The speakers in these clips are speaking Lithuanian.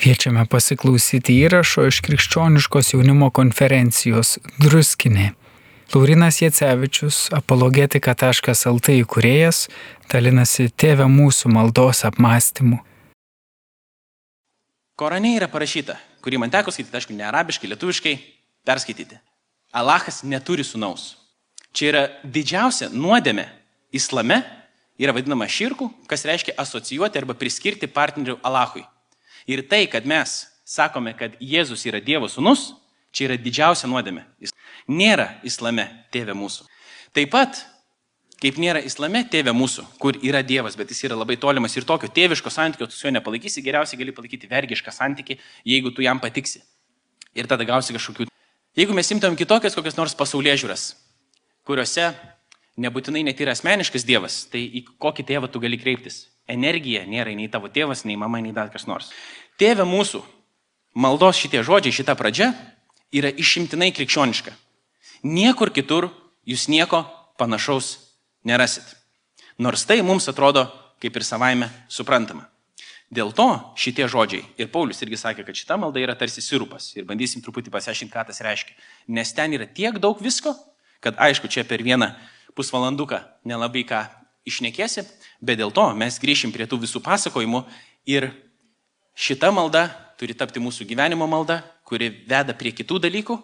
Kviečiame pasiklausyti įrašo iš krikščioniškos jaunimo konferencijos Druskinė. Laurinas Jecevičius, apologetika.lt įkūrėjas, dalinasi tėvę mūsų maldos apmąstymu. Korane yra parašyta, kurį man teko skaityti, aišku, ne arabiškai, lietuviškai, perskaityti. Alachas neturi sunaus. Čia yra didžiausia nuodėmė islame, yra vadinama širku, kas reiškia asocijuoti arba priskirti partnerių Alachui. Ir tai, kad mes sakome, kad Jėzus yra Dievo sūnus, čia yra didžiausia nuodėmė. Nėra islame tėvė mūsų. Taip pat, kaip nėra islame tėvė mūsų, kur yra Dievas, bet jis yra labai tolimas ir tokio tėviško santykio tu su juo nepalaikysi, geriausiai gali palaikyti vergišką santykį, jeigu tu jam patiksi. Ir tada gausi kažkokių. Jeigu mes imtumėm kitokias kokias nors pasaulyje žiūras, kuriuose nebūtinai net yra asmeniškas Dievas, tai į kokį tėvą tu gali kreiptis? Energija nėra nei tavo tėvas, nei mama, nei dar kas nors. Tėve mūsų, maldos šitie žodžiai, šita pradžia yra išimtinai krikščioniška. Niekur kitur jūs nieko panašaus nerasit. Nors tai mums atrodo kaip ir savaime suprantama. Dėl to šitie žodžiai, ir Paulius irgi sakė, kad šita malda yra tarsi sirupas, ir bandysim truputį pasiaiškinti, ką tas reiškia. Nes ten yra tiek daug visko, kad aišku, čia per vieną pusvalanduką nelabai ką išnekėsi, bet dėl to mes grįšim prie tų visų pasakojimų ir šita malda turi tapti mūsų gyvenimo malda, kuri veda prie kitų dalykų,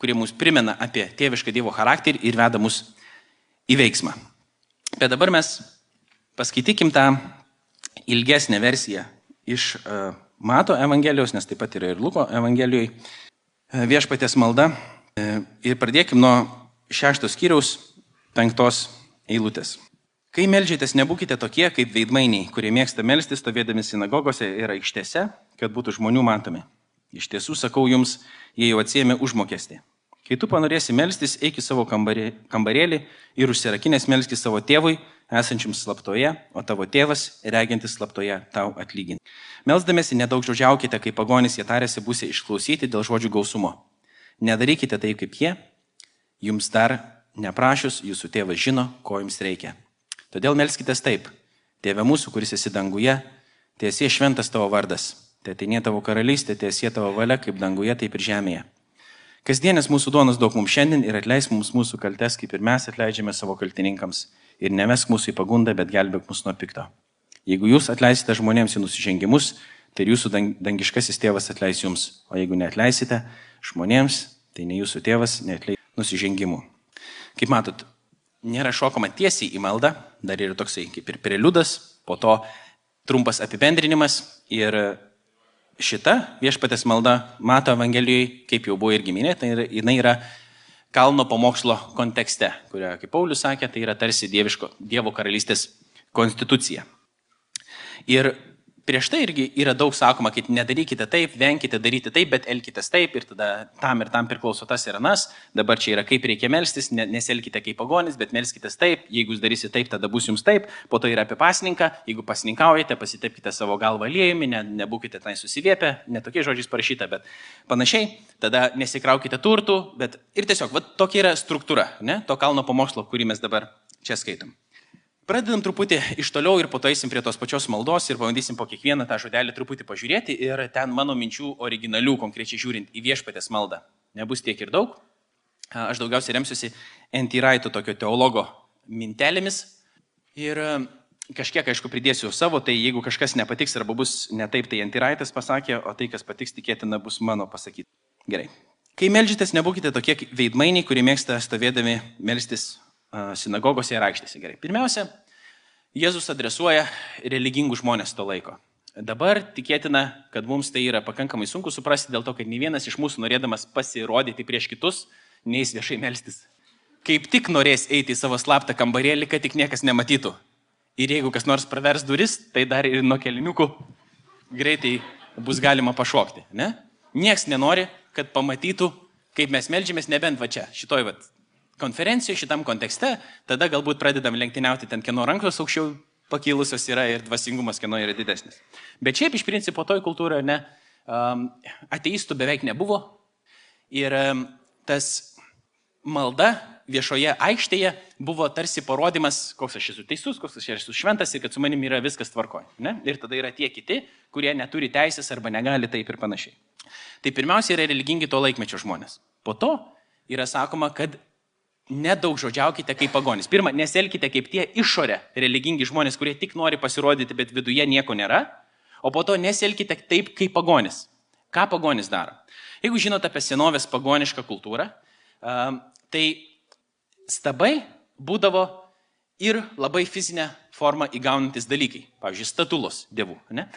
kurie mus primena apie tėvišką Dievo charakterį ir veda mus į veiksmą. Bet dabar mes paskaitykim tą ilgesnę versiją iš uh, Mato Evangelijos, nes taip pat yra ir Luko Evangelijoje viešpatės malda. Uh, ir pradėkim nuo šeštos skyriaus penktos eilutės. Kai melžiatės, nebūkite tokie kaip veidmainiai, kurie mėgsta melstis stovėdami sinagogose ir aikštėse, kad būtų žmonių matomi. Iš tiesų sakau jums, jie jau atsiemė užmokestį. Kai tu panorėsi melstis, eik į savo kambarė, kambarėlį ir užsirakinės melskis savo tėvui, esančiam slaptoje, o tavo tėvas, regintis slaptoje, tau atlyginti. Melsdamėsi nedaug žodžiaukite, kai pagonys jie tarėsi būsė išklausyti dėl žodžių gausumo. Nedarykite taip kaip jie, jums dar neprašus, jūsų tėvas žino, ko jums reikia. Todėl melskite taip. Tėve mūsų, kuris esi danguje, tiesie šventas tavo vardas. Tai atinė tavo karalystė, tiesie tavo valia, kaip danguje, taip ir žemėje. Kasdienės mūsų duonos daug mums šiandien ir atleisk mums mūsų kaltes, kaip ir mes atleidžiame savo kaltininkams. Ir nemesk mūsų į pagundą, bet gelbėk mus nuo pikto. Jeigu jūs atleisite žmonėms į nusižengimus, tai jūsų dangiškasis tėvas atleis jums. O jeigu neatleisite žmonėms, tai ne jūsų tėvas neatleis nusižengimų. Kaip matot, nėra šokama tiesiai į maldą, dar yra toksai kaip ir preliudas, po to trumpas apibendrinimas ir šita viešpatės malda Mato Evangelijoje, kaip jau buvo irgi minėta, jinai yra kalno pamokslo kontekste, kurio, kaip Paulius sakė, tai yra tarsi dieviško, Dievo karalystės konstitucija. Ir prieš tai irgi yra daug sakoma, kad nedarykite taip, venkite daryti taip, bet elkitės taip ir tada tam ir tam priklauso tas ir anas. Dabar čia yra kaip reikia melstis, neselkite kaip pagonis, bet melskitės taip, jeigu jūs darysite taip, tada bus jums taip. Po to yra apie pasninką, jeigu pasninkaujate, pasitepkite savo galvą aliejumi, ne, nebūkite ten susiviepę, netokiais žodžiais parašyta, bet panašiai. Tada nesikraukite turtų, bet ir tiesiog, va, tokia yra struktūra, ne, to kalno pamokslo, kurį mes dabar čia skaitom. Pradedam truputį iš toliau ir po to eisim prie tos pačios maldos ir pabandysim po kiekvieną tą žodelį truputį pažiūrėti ir ten mano minčių originalių, konkrečiai žiūrint į viešpatės maldą. Nebus tiek ir daug. Aš daugiausiai remsiuosi Entiraito tokio teologo mintelėmis ir kažkiek, aišku, pridėsiu savo, tai jeigu kažkas nepatiks arba bus ne taip, tai Entiraitas pasakė, o tai, kas patiks, tikėtina bus mano pasakyti. Gerai. Kai melžytės, nebūkite tokie veidmainiai, kurie mėgsta stovėdami melstis sinagogose ir aikštėse. Gerai. Pirmiausia, Jėzus adresuoja religingus žmonės to laiko. Dabar tikėtina, kad mums tai yra pakankamai sunku suprasti dėl to, kad ne vienas iš mūsų norėdamas pasirodyti prieš kitus, neįs viešai melstis. Kaip tik norės eiti į savo slaptą kambarėlį, kad tik niekas nematytų. Ir jeigu kas nors pravers duris, tai dar ir nuo keliniukų greitai bus galima pašokti. Ne? Niekas nenori, kad pamatytų, kaip mes melžiamės, nebent va čia, šitoj va konferencijoje šitam kontekste, tada galbūt pradedam lenktyniauti ten, kieno rankos aukščiau pakilusios yra ir dvasingumas kieno yra didesnis. Bet šiaip iš principo toj kultūroje ne, um, ateistų beveik nebuvo ir um, tas malda viešoje aikštėje buvo tarsi parodimas, koks aš esu teisus, koks aš esu šventas ir kad su manimi yra viskas tvarkoje. Ir tada yra tie kiti, kurie neturi teisės arba negali taip ir panašiai. Tai pirmiausia yra religingi to laikmečio žmonės. Po to yra sakoma, kad nedaug žodžiaukite kaip pagonys. Pirma, neselkite kaip tie išorė religingi žmonės, kurie tik nori pasirodyti, bet viduje nieko nėra. O po to neselkite taip kaip pagonys. Ką pagonys daro? Jeigu žinote apie senovės pagonišką kultūrą, tai stabai būdavo ir labai fizinę formą įgaunantis dalykai. Pavyzdžiui, statulos dievų. Ne?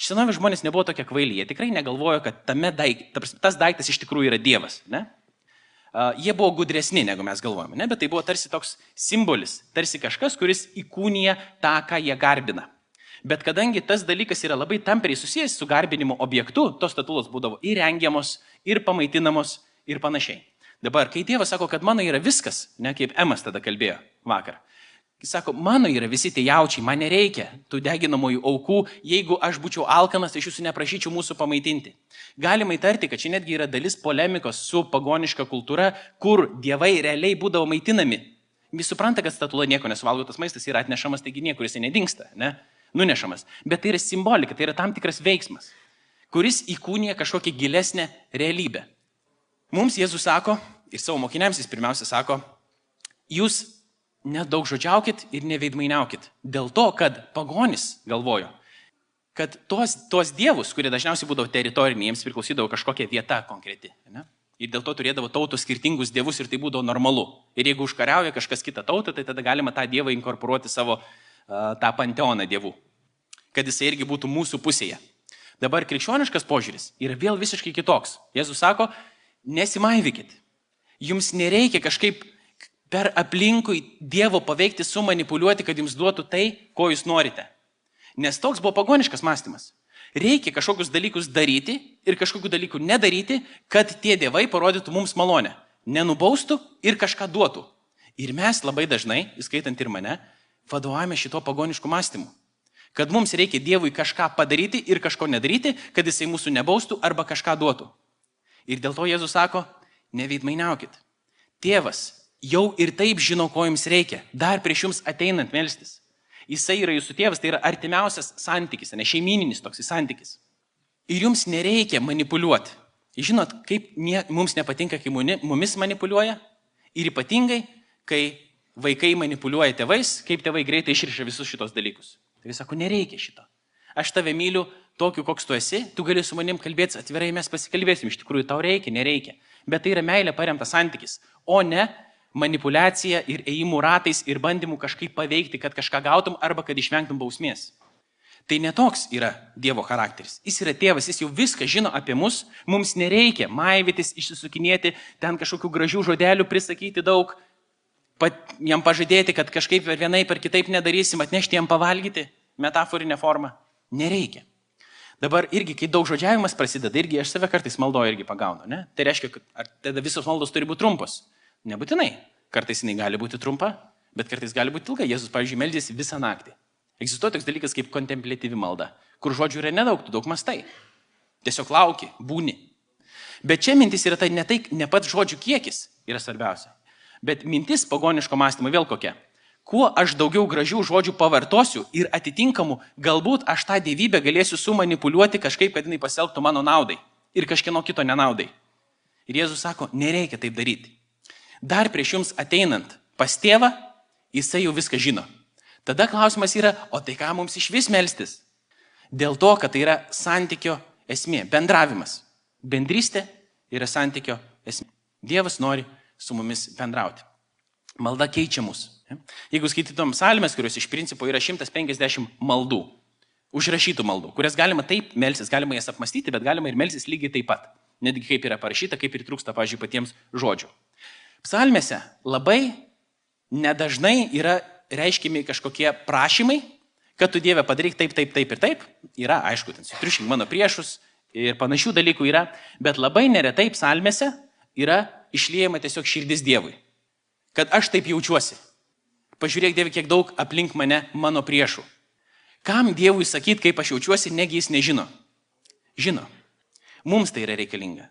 Senovės žmonės nebuvo tokie kvailiai, jie tikrai negalvojo, kad daik, tas daiktas iš tikrųjų yra dievas. Ne? Jie buvo gudresni, negu mes galvojame, ne? bet tai buvo tarsi toks simbolis, tarsi kažkas, kuris įkūnija tą, ką jie garbina. Bet kadangi tas dalykas yra labai tampriai susijęs su garbinimo objektu, tos statulos būdavo įrengiamos, ir pamaitinamos ir panašiai. Dabar, kai Dievas sako, kad mano yra viskas, ne kaip Emas tada kalbėjo vakar. Jis sako, mano yra visi tie jaučiai, man nereikia tų deginamųjų aukų, jeigu aš būčiau alkanas, aš jūsų neprašyčiau mūsų pamaitinti. Galima įtarti, kad čia netgi yra dalis polemikos su pagoniška kultūra, kur dievai realiai būdavo maitinami. Jis supranta, kad statula nieko nesuvalgo, tas maistas yra atnešamas, taigi niekur jisai nedingsta, ne? nunešamas. Bet tai yra simbolika, tai yra tam tikras veiksmas, kuris įkūnija kažkokią gilesnę realybę. Mums Jėzus sako, ir savo mokiniams jis pirmiausia sako, jūs nedaug žodžiaukit ir neveidmainiaukit. Dėl to, kad pagonis galvojo, kad tuos, tuos dievus, kurie dažniausiai būdavo teritoriniai, jiems priklausydavo kažkokia vieta konkreti. Ne? Ir dėl to turėdavo tautos skirtingus dievus ir tai būdavo normalu. Ir jeigu užkariauja kažkas kitą tautą, tai tada galima tą dievą inkorporuoti savo uh, tą panteoną dievų. Kad jisai irgi būtų mūsų pusėje. Dabar krikščioniškas požiūris yra vėl visiškai kitoks. Jėzus sako, nesimaivikit. Jums nereikia kažkaip per aplinkui Dievo paveikti, sumanipuliuoti, kad jums duotų tai, ko jūs norite. Nes toks buvo pagoniškas mąstymas. Reikia kažkokius dalykus daryti ir kažkokių dalykų nedaryti, kad tie dievai parodytų mums malonę. Nenubaustų ir kažką duotų. Ir mes labai dažnai, įskaitant ir mane, vadovaujame šito pagonišku mąstymu. Kad mums reikia Dievui kažką padaryti ir kažko nedaryti, kad jisai mūsų nebaustų arba kažką duotų. Ir dėl to Jėzus sako, neveidmainiaukit. Tėvas jau ir taip žino, ko jums reikia, dar prieš jums ateinant melstis. Jisai yra jūsų tėvas, tai yra artimiausias santykis, ne šeimininis toks santykis. Ir jums nereikia manipuliuoti. Žinot, kaip nie, mums nepatinka, kai mumis manipuliuoja ir ypatingai, kai vaikai manipuliuoja tėvais, kaip tėvai greitai išriša visus šitos dalykus. Tai jis sako, nereikia šito. Aš tave myliu tokiu, koks tu esi, tu gali su manim kalbėti atvirai, mes pasikalbėsim, iš tikrųjų tau reikia, nereikia. Bet tai yra meilė paremtas santykis, o ne manipulacija ir ėjimų ratais ir bandymų kažkaip paveikti, kad kažką gautum arba kad išvengtum bausmės. Tai netoks yra Dievo charakteris. Jis yra tėvas, jis jau viską žino apie mus, mums nereikia maivytis, išsisukinėti, ten kažkokių gražių žodelių prisakyti daug, pat, jam pažadėti, kad kažkaip per vienai per kitaip nedarysim, atnešti jam pavalgyti, metaforinę formą. Nereikia. Dabar irgi, kai daug žodžiavimas prasideda, irgi aš save kartais maldoju irgi pagaunu. Ne? Tai reiškia, kad tada visos maldos turi būti trumpos. Nebūtinai. Kartais jinai gali būti trumpa, bet kartais gali būti ilga. Jėzus, pavyzdžiui, meldėsi visą naktį. Egzistuoja toks dalykas kaip kontemplatyvi malda, kur žodžių yra nedaug, tu daug mastai. Tiesiog lauki, būni. Bet čia mintis yra tai ne, tai, ne pats žodžių kiekis yra svarbiausia. Bet mintis pagoniško mąstymo vėl kokia. Kuo aš daugiau gražių žodžių pavartosiu ir atitinkamų, galbūt aš tą dievybę galėsiu sumanipuliuoti kažkaip, kad jinai pasielgtų mano naudai ir kažkieno kito nenaudai. Ir Jėzus sako, nereikia taip daryti. Dar prieš jums ateinant pas tėvą, jisai jau viską žino. Tada klausimas yra, o tai ką mums iš vis melstis? Dėl to, kad tai yra santykio esmė, bendravimas. Bendrystė yra santykio esmė. Dievas nori su mumis bendrauti. Malda keičia mus. Jeigu skaitytum salmes, kurios iš principo yra 150 maldų, užrašytų maldų, kurias galima taip melsis, galima jas apmastyti, bet galima ir melsis lygiai taip pat. Netgi kaip yra parašyta, kaip ir trūksta, pažiūrėjau, patiems žodžių. Psalmėse labai nedažnai yra reiškimi kažkokie prašymai, kad tu Dieve padaryk taip, taip, taip ir taip. Yra, aišku, ten sutriušink mano priešus ir panašių dalykų yra, bet labai neretai psalmėse yra išliejama tiesiog širdis Dievui. Kad aš taip jaučiuosi. Pažiūrėk, Dieve, kiek daug aplink mane mano priešų. Kam Dievui sakyti, kaip aš jaučiuosi, negi jis nežino? Žino. Mums tai yra reikalinga.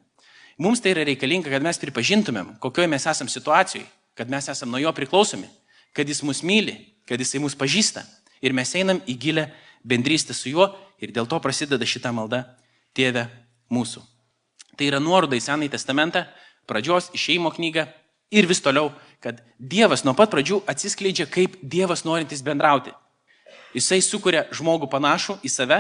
Mums tai yra reikalinga, kad mes pripažintumėm, kokioje mes esam situacijoje, kad mes esame nuo jo priklausomi, kad jis mus myli, kad jisai mus pažįsta. Ir mes einam į gilę bendrystę su juo ir dėl to prasideda šita malda Tėve mūsų. Tai yra nuoroda į Senąjį testamentą, pradžios išeimo knygą ir vis toliau, kad Dievas nuo pat pradžių atsiskleidžia kaip Dievas norintis bendrauti. Jisai sukuria žmogų panašų į save,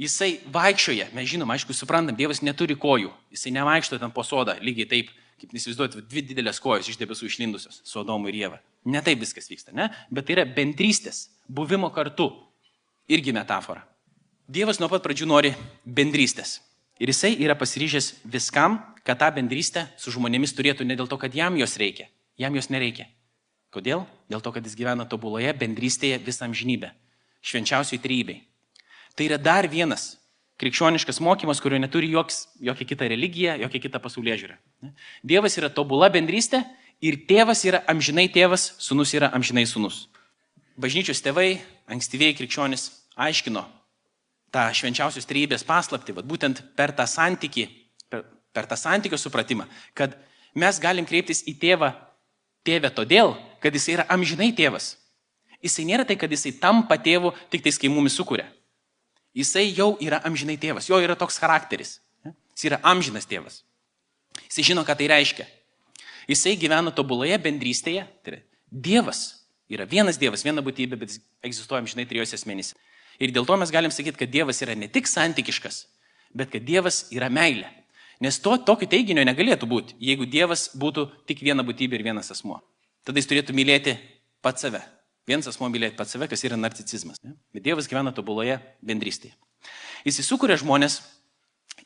jisai vaikščioja, mes žinom, aišku, suprantam, Dievas neturi kojų, jisai nevaikšto ten po sodą, lygiai taip, kaip įsivaizduojate, dvi didelės kojos iš debesų išlindusios, Sodomų ir Jėva. Ne taip viskas vyksta, ne? Bet tai yra bendrystės, buvimo kartu. Irgi metafora. Dievas nuo pat pradžių nori bendrystės. Ir jisai yra pasiryžęs viskam, kad tą bendrystę su žmonėmis turėtų ne dėl to, kad jam jos reikia. Jam jos nereikia. Kodėl? Dėl to, kad jis gyvena tobuloje bendrystėje visam žinybę. Švenčiausiai trybei. Tai yra dar vienas krikščioniškas mokymas, kurio neturi joks, jokia kita religija, jokia kita pasaulyje žiūra. Dievas yra tobula bendrystė ir tėvas yra amžinai tėvas, sunus yra amžinai sunus. Bažnyčios tėvai, ankstyvėjai krikščionis, aiškino tą švenčiausios trybės paslapti, vad būtent per tą santyki, per, per tą santykio supratimą, kad mes galim kreiptis į tėvą tėvę todėl, kad jis yra amžinai tėvas. Jisai nėra tai, kad jisai tampa tėvu tik tais, kai mumis sukuria. Jisai jau yra amžinai tėvas, jo yra toks charakteris. Jis yra amžinas tėvas. Jisai žino, ką tai reiškia. Jisai gyvena tobuloje bendrystėje. Tai yra Dievas yra vienas Dievas, viena būtybė, bet jis egzistuoja amžinai trijose asmenyse. Ir dėl to mes galim sakyti, kad Dievas yra ne tik santykiškas, bet kad Dievas yra meilė. Nes to tokio teiginio negalėtų būti, jeigu Dievas būtų tik viena būtybė ir vienas asmuo. Tada jis turėtų mylėti pat save. Vienas asmuo mylėti pat save, kas yra narcicizmas. Ne? Bet Dievas gyvena tobuloje bendrystėje. Jis įsukūrė žmonės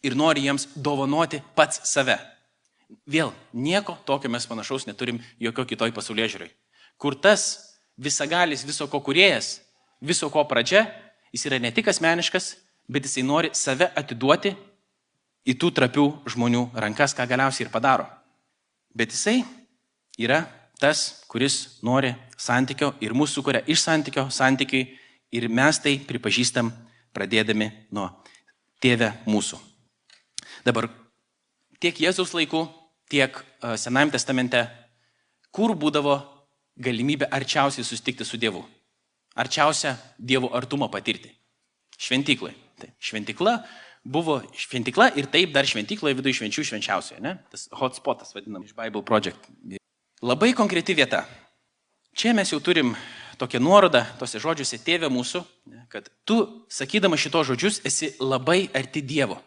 ir nori jiems dovanoti pats save. Vėl, nieko tokio mes panašaus neturim jokio kitoj pasaulyje žiūrai. Kur tas visagalis, viso ko kuriejas, viso ko pradžia, jis yra ne tik asmeniškas, bet jisai nori save atiduoti į tų trapių žmonių rankas, ką galiausiai ir padaro. Bet jisai yra tas, kuris nori santykio ir mūsų sukuria iš santykio santykiai ir mes tai pripažįstam pradėdami nuo tėvę mūsų. Dabar tiek Jėzaus laikų, tiek Senajame testamente, kur būdavo galimybė arčiausiai susitikti su Dievu. Arčiausia Dievo artumo patirti. Šventyklai. Tai šventykla buvo šventikla ir taip dar šventykloje viduje švenčių švenčiausioje, ne? Tas hotspotas vadinam iš Bible Project. Labai konkreti vieta. Čia mes jau turim tokią nuorodą tose žodžiuose tėvė mūsų, kad tu, sakydama šito žodžius, esi labai arti Dievo.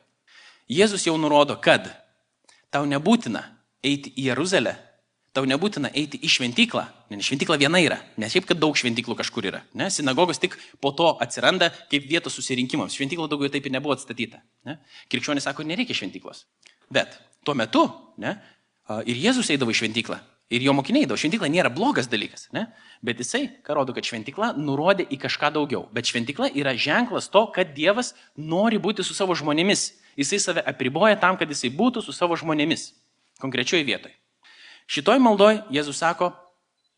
Jėzus jau nurodo, kad tau nebūtina eiti į Jeruzalę tau nebūtina eiti į šventyklą, nes šventykla viena yra, nes šiaip, kad daug šventyklų kažkur yra. Ne? Sinagogos tik po to atsiranda kaip vietos susirinkimams. Šventykla daugiau taip ir nebuvo atstatyta. Ne? Krikščionys sako, nereikia šventyklos. Bet tuo metu ne, ir Jėzus eidavo į šventyklą. Ir jo mokiniai eidavo. Šventykla nėra blogas dalykas. Ne? Bet jisai, ką rodo, kad šventykla nurodė į kažką daugiau. Bet šventykla yra ženklas to, kad Dievas nori būti su savo žmonėmis. Jisai save apriboja tam, kad jisai būtų su savo žmonėmis. Konkrečioje vietoje. Šitoj maldoj Jėzus sako,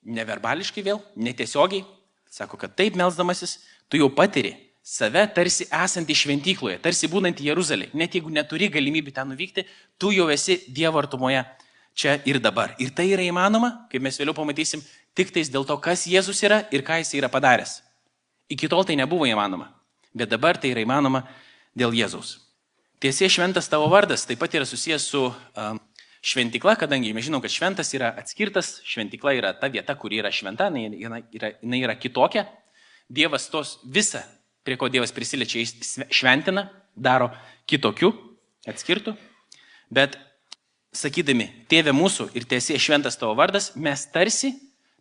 neverbališkai vėl, netiesiogiai, sako, kad taip melzdamasis, tu jau patiri save tarsi esantį šventykloje, tarsi būnant Jeruzalė. Net jeigu neturi galimybę ten nuvykti, tu jau esi Dievo artumoje čia ir dabar. Ir tai yra įmanoma, kaip mes vėliau pamatysim, tik tais dėl to, kas Jėzus yra ir ką jis yra padaręs. Iki tol tai nebuvo įmanoma, bet dabar tai yra įmanoma dėl Jėzaus. Tiesie šventas tavo vardas taip pat yra susijęs su um, Šventikla, kadangi mes žinom, kad šventas yra atskirtas, šventikla yra ta vieta, kuri yra šventa, jinai yra, jinai yra kitokia. Dievas tos visą, prie ko Dievas prisiliečia, šventina, daro kitokiu, atskirtų. Bet sakydami, tėvė mūsų ir tiesie šventas tavo vardas, mes tarsi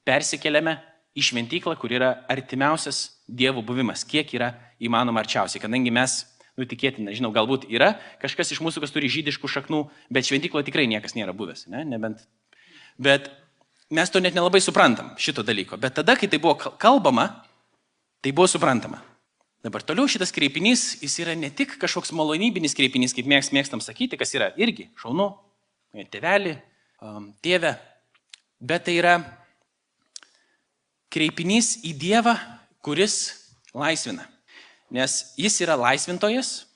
persikeliame į šventyklą, kur yra artimiausias Dievo buvimas, kiek yra įmanoma arčiausiai, kadangi mes nu, tikėtina, žinau, galbūt yra kažkas iš mūsų, kas turi žydiškų šaknų, bet šventyklo tikrai niekas nėra buvęs, ne? Nebent... Bet mes to net nelabai suprantam, šito dalyko. Bet tada, kai tai buvo kalbama, tai buvo suprantama. Dabar toliau šitas kreipinys, jis yra ne tik kažkoks malonybinis kreipinys, kaip mėgs, mėgstam sakyti, kas yra irgi šaunu, tėvelį, um, tėvę, bet tai yra kreipinys į Dievą, kuris laisvina. Nes jis yra laisvintojas,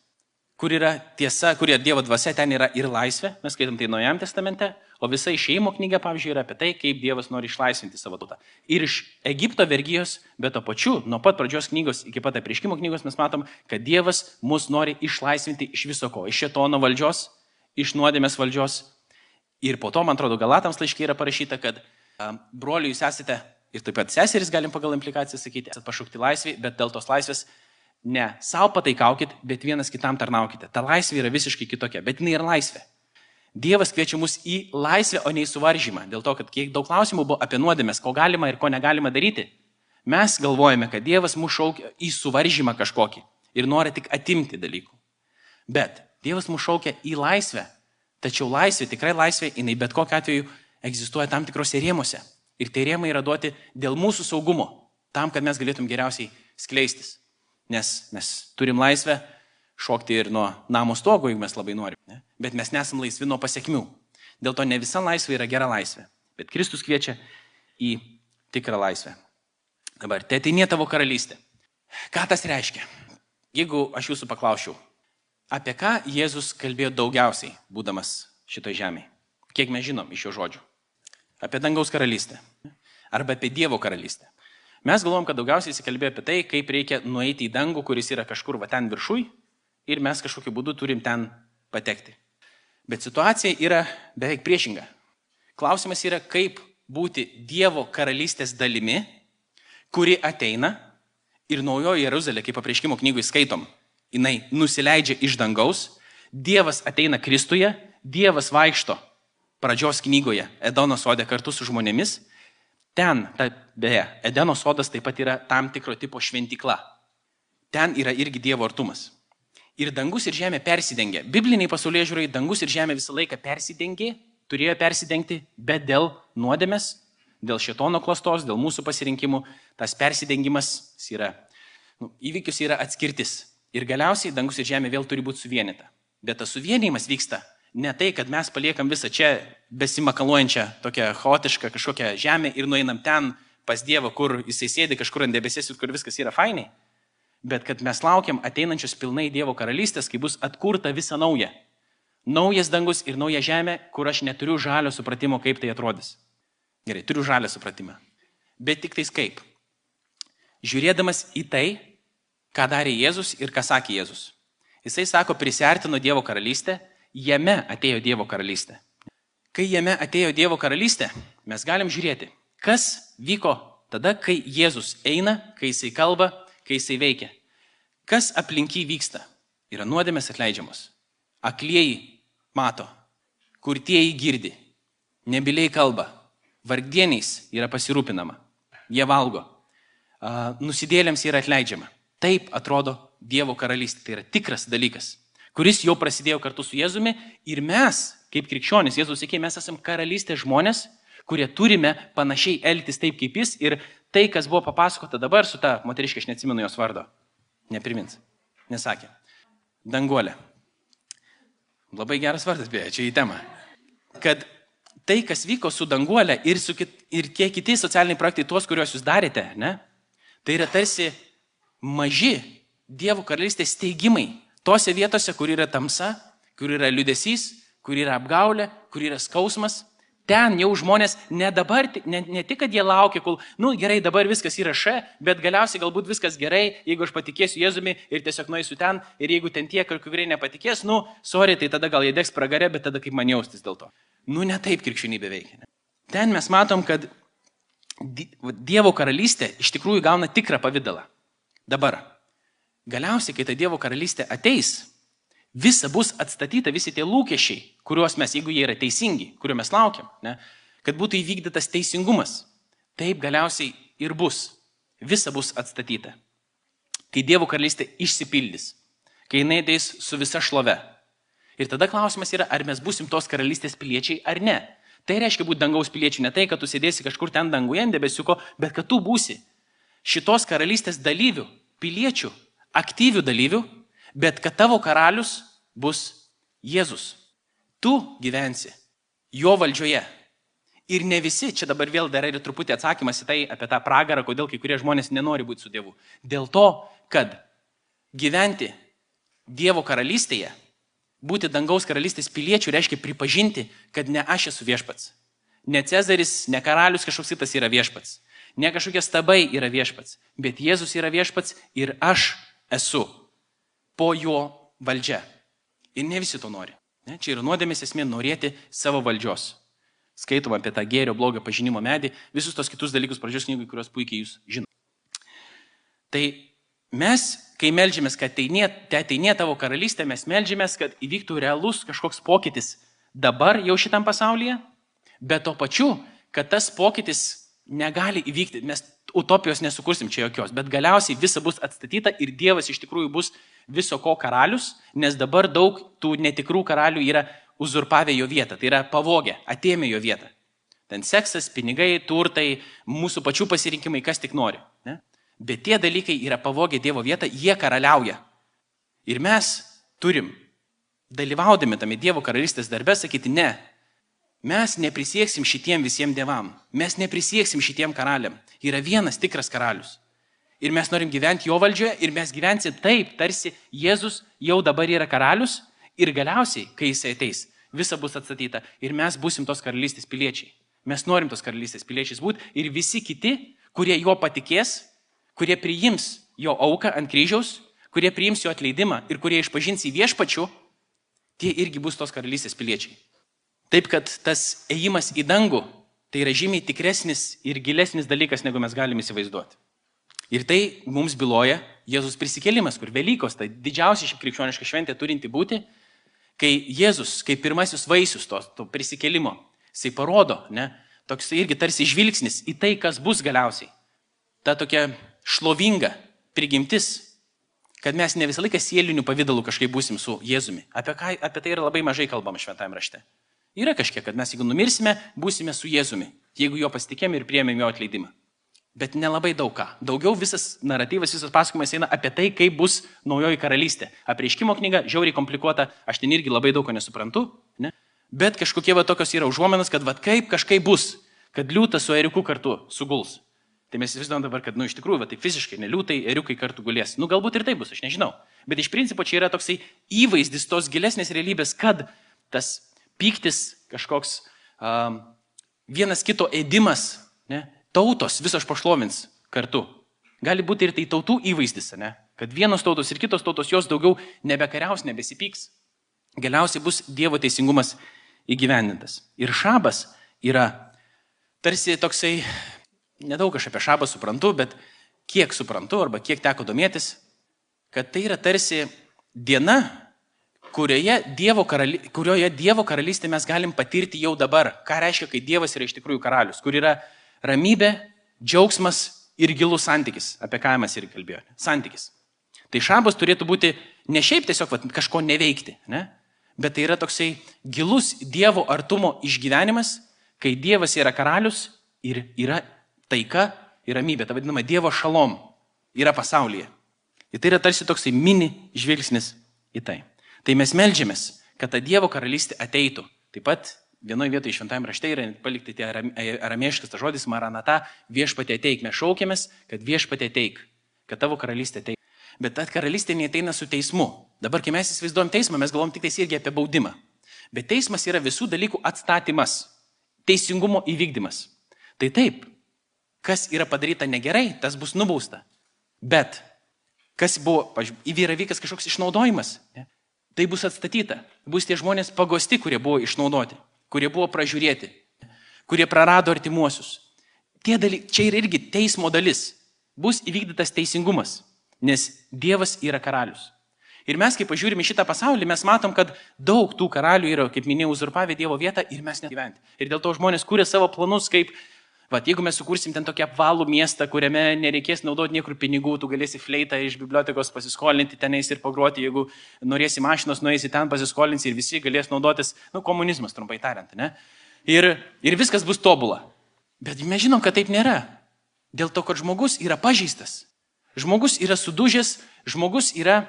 kur yra tiesa, kurie Dievo dvasia, ten yra ir laisvė, mes skaitom tai Naujam testamente, O visa išeimo knyga, pavyzdžiui, yra apie tai, kaip Dievas nori išlaisvinti savo tautą. Ir iš Egipto vergyjos, bet to pačiu, nuo pat pradžios knygos iki pat apriškimo knygos mes matom, kad Dievas mus nori išlaisvinti iš viso ko. Iš šetono valdžios, iš nuodėmės valdžios. Ir po to, man atrodo, Galatams laiškiai yra parašyta, kad broliui jūs esate ir taip pat seserys, galim pagal implikaciją sakyti, esate pašaukti laisvį, bet dėl tos laisvės ne savo pataikaukit, bet vienas kitam tarnaukite. Ta laisvė yra visiškai kitokia, bet jinai yra laisvė. Dievas kviečia mus į laisvę, o ne į suvaržymą. Dėl to, kad kiek daug klausimų buvo apie nuodėmės, ko galima ir ko negalima daryti. Mes galvojame, kad Dievas mus šaukia į suvaržymą kažkokį ir nori tik atimti dalykų. Bet Dievas mus šaukia į laisvę. Tačiau laisvė, tikrai laisvė, jinai bet kokiu atveju egzistuoja tam tikrose rėmose. Ir tie rėmai yra duoti dėl mūsų saugumo, tam, kad mes galėtum geriausiai skleistis. Nes mes turim laisvę šokti ir nuo namo stogo, jeigu mes labai norim. Ne? Bet mes nesam laisvi nuo pasiekmių. Dėl to ne visa laisvė yra gera laisvė. Bet Kristus kviečia į tikrą laisvę. Dabar, te atinė tavo karalystė. Ką tas reiškia? Jeigu aš jūsų paklausčiau, apie ką Jėzus kalbėjo daugiausiai, būdamas šitoje žemėje? Kiek mes žinom iš jo žodžių? Apie dangaus karalystę. Arba apie Dievo karalystę. Mes galvom, kad daugiausiai jis kalbėjo apie tai, kaip reikia nueiti į dangų, kuris yra kažkur va ten viršui, ir mes kažkokiu būdu turim ten patekti. Bet situacija yra beveik priešinga. Klausimas yra, kaip būti Dievo karalystės dalimi, kuri ateina ir naujoji Jeruzalė, kaip apreiškimo knygui skaitom, jinai nusileidžia iš dangaus, Dievas ateina Kristuje, Dievas vaikšto pradžios knygoje Edono sodė kartu su žmonėmis. Ten, ta, beje, Edeno sodas taip pat yra tam tikro tipo šventikla. Ten yra irgi Dievo artumas ir dangus ir žemė persidengė. Bibliniai pasaulyje žiūrai, dangus ir žemė visą laiką persidengė, turėjo persidengti, bet dėl nuodėmės, dėl šitono klastos, dėl mūsų pasirinkimų, tas persidengimas yra, nu, įvykis yra atskirtis. Ir galiausiai dangus ir žemė vėl turi būti suvienita. Bet tas suvienimas vyksta ne tai, kad mes paliekam visą čia besimakaluojančią, tokią chaotišką kažkokią žemę ir nueinam ten pas Dievą, kur jisai sėdi kažkur ant debesės, kur viskas yra fainai bet kad mes laukiam ateinančios pilnai Dievo karalystės, kai bus atkurta visa nauja. Naujas dangus ir nauja žemė, kur aš neturiu žalio supratimo, kaip tai atrodys. Gerai, turiu žalio supratimą. Bet tik tais kaip. Žiūrėdamas į tai, ką darė Jėzus ir ką sakė Jėzus. Jisai sako, prisartino Dievo karalystę, jame atėjo Dievo karalystė. Kai jame atėjo Dievo karalystė, mes galim žiūrėti, kas vyko tada, kai Jėzus eina, kai jisai kalba, kai jisai veikia. Kas aplinky vyksta? Yra nuodėmės atleidžiamos. Aklieji mato, kurtieji girdi, nebiliai kalba, vargdieniais yra pasirūpinama, jie valgo, nusidėlėms yra atleidžiama. Taip atrodo Dievo karalystė. Tai yra tikras dalykas, kuris jau prasidėjo kartu su Jėzumi ir mes, kaip krikščionys, Jėzus sakė, mes esame karalystės žmonės, kurie turime panašiai elgtis taip kaip jis ir tai, kas buvo papasakota dabar su ta moteriškė, aš neatsimenu jos vardo, neprimins, nesakė. Danguolė. Labai geras vardas, beje, čia į temą. Kad tai, kas vyko su danguolė ir, su kit, ir kiek kiti socialiniai projektai, tuos, kuriuos jūs darėte, ne, tai yra tarsi maži Dievo karalystės steigimai tose vietose, kur yra tamsa, kur yra liudesys, kur yra apgaulė, kur yra skausmas, Ten jau žmonės ne dabar, ne, ne tik, kad jie laukia, kol, nu gerai, dabar viskas yra še, bet galiausiai galbūt viskas gerai, jeigu aš patikėsiu Jėzumi ir tiesiog nueisiu ten, ir jeigu ten tie, kurie nepatikės, nu, sorry, tai tada gal jie degs pragarė, bet tada kaip man jaustis dėl to. Nu, ne taip krikščionybė veikia. Ten mes matom, kad Dievo karalystė iš tikrųjų gauna tikrą pavydalą. Dabar, galiausiai, kai ta Dievo karalystė ateis, visa bus atstatyta, visi tie lūkesčiai, kuriuos mes, jeigu jie yra teisingi, kuriuo mes laukiam, ne, kad būtų įvykdytas teisingumas. Taip galiausiai ir bus. Visa bus atstatyta. Kai Dievo karalystė išsipildys, kai jinai ateis su visa šlove. Ir tada klausimas yra, ar mes busim tos karalystės piliečiai ar ne. Tai reiškia būti dangaus piliečių, ne tai, kad tu sėdėsi kažkur ten danguje debesiuko, bet kad tu būsi šitos karalystės dalyvių, piliečių, aktyvių dalyvių bet kad tavo karalius bus Jėzus. Tu gyvensi jo valdžioje. Ir ne visi, čia dabar vėl dar yra truputį atsakymas į tai apie tą pragarą, kodėl kai kurie žmonės nenori būti su Dievu. Dėl to, kad gyventi Dievo karalystėje Būti dangaus karalystės piliečių reiškia pripažinti, kad ne aš esu viešpats. Ne Cezaris, ne karalius kažkoks kitas yra viešpats. Ne kažkokie stabai yra viešpats. Bet Jėzus yra viešpats ir aš esu po jo valdžia. Ir ne visi to nori. Ne? Čia yra nuodėmės esmė norėti savo valdžios. Skaitom apie tą gėrio blogio pažinimo medį, visus tos kitus dalykus pradžios knygai, kuriuos puikiai jūs žinote. Tai mes, kai melžiamės, kad ateinė, te ateinė tavo karalystė, mes melžiamės, kad įvyktų realus kažkoks pokytis dabar jau šitam pasaulyje, bet to pačiu, kad tas pokytis negali įvykti, mes utopijos nesukursim čia jokios, bet galiausiai visa bus atstatyta ir Dievas iš tikrųjų bus viso ko karalius, nes dabar daug tų netikrų karalių yra uzurpavę jo vietą, tai yra pavogę, atėmė jo vietą. Ten seksas, pinigai, turtai, mūsų pačių pasirinkimai, kas tik nori. Ne? Bet tie dalykai yra pavogę Dievo vietą, jie karaliauja. Ir mes turim, dalyvaudami tame Dievo karalystės darbe, sakyti ne. Mes neprisieksim šitiem visiems dievam. Mes neprisieksim šitiem karaliam. Yra vienas tikras karalius. Ir mes norim gyventi jo valdžioje ir mes gyvensim taip, tarsi Jėzus jau dabar yra karalius ir galiausiai, kai jisai ateis, visa bus atstatyta ir mes busim tos karalystės piliečiai. Mes norim tos karalystės piliečiais būti ir visi kiti, kurie juo patikės, kurie priims jo auką ant kryžiaus, kurie priims jo atleidimą ir kurie išpažins į viešpačių, tie irgi bus tos karalystės piliečiai. Taip kad tas ėjimas į dangų tai yra žymiai tikresnis ir gilesnis dalykas, negu mes galime įsivaizduoti. Ir tai mums byloja Jėzus prisikėlimas, kur Velykos, tai didžiausia šiaip krikščioniška šventė turinti būti, kai Jėzus, kaip pirmasis vaisius to, to prisikėlimo, jisai parodo, ne, toks irgi tarsi žvilgsnis į tai, kas bus galiausiai. Ta tokia šlovinga prigimtis, kad mes ne visą laiką sielinių pavydalų kažkaip būsim su Jėzumi. Apie, ką, apie tai yra labai mažai kalbama šventame rašte. Yra kažkiek, kad mes jeigu numirsime, būsime su Jėzumi, jeigu jo pasitikėm ir priemėm jo atleidimą. Bet nelabai daug ką. Daugiau visas naratyvas, visas pasakojimas eina apie tai, kaip bus naujoji karalystė. Apreiškimo knyga, žiauriai komplikuota, aš ten irgi labai daug ko nesuprantu, ne? bet kažkokie va tokios yra užuomenas, kad va kaip kažkaip bus, kad liūtas su eriuku kartu suguls. Tai mes įsivaizduojam dabar, kad, nu, iš tikrųjų, va, tai fiziškai neliūtai, eriukai kartu gulės. Nu, galbūt ir tai bus, aš nežinau. Bet iš principo čia yra toksai įvaizdis tos gilesnės realybės, kad tas pyktis kažkoks, um, vienas kito ėdimas, ne, tautos visos pašlovins kartu. Gali būti ir tai tautų įvaizdis, ne, kad vienos tautos ir kitos tautos jos daugiau nebekariaus, nebesipyks. Galiausiai bus Dievo teisingumas įgyvendintas. Ir šabas yra tarsi toksai nedaug aš apie šabą suprantu, bet kiek suprantu arba kiek teko domėtis, kad tai yra tarsi diena, kurioje Dievo, karali, kurioje dievo karalystė mes galim patirti jau dabar. Ką reiškia, kai Dievas yra iš tikrųjų karalius, kur yra ramybė, džiaugsmas ir gilus santykis, apie ką mes ir kalbėjome. Santykis. Tai šabas turėtų būti ne šiaip tiesiog vat, kažko neveikti, ne? bet tai yra toksai gilus Dievo artumo išgyvenimas, kai Dievas yra karalius ir yra taika ir ramybė, ta vadinama Dievo šalom yra pasaulyje. Ir tai yra tarsi toksai mini žvilgsnis į tai. Tai mes melžiamės, kad ta Dievo karalystė ateitų. Taip pat vienoje vietoje šventajame rašte yra palikti tie aramėškas tas žodis maranata, viešpatė ateik. Mes šaukiamės, kad viešpatė ateik, kad tavo karalystė ateik. Bet ta karalystė neteina su teismu. Dabar, kai mes įsivaizduojam teismą, mes galvom tik tais irgi apie baudimą. Bet teismas yra visų dalykų atstatymas, teisingumo įvykdymas. Tai taip, kas yra padaryta negerai, tas bus nubausta. Bet kas buvo, įvyra vykas kažkoks išnaudojimas, ne? Tai bus atstatyta. Bus tie žmonės pagosti, kurie buvo išnaudoti, kurie buvo pražiūrėti, kurie prarado artimuosius. Tie dalykai, čia yra irgi teismo dalis. Bus įvykdytas teisingumas, nes Dievas yra karalius. Ir mes, kai pažiūrime šitą pasaulį, mes matom, kad daug tų karalių yra, kaip minėjau, uzurpavę Dievo vietą ir mes negyventi. Ir dėl to žmonės kūrė savo planus, kaip Vat, jeigu mes sukursim ten tokį apvalų miestą, kuriame nereikės naudoti niekur pinigų, tu galėsi fleitą iš bibliotekos pasiskolinti tenais ir pagruoti, jeigu norėsi mašinos, nueisi ten pasiskolinti ir visi galės naudotis, nu, komunizmas, trumpai tariant, ne? Ir, ir viskas bus tobula. Bet mes žinom, kad taip nėra. Dėl to, kad žmogus yra pažįstas. Žmogus yra sudužęs, žmogus yra,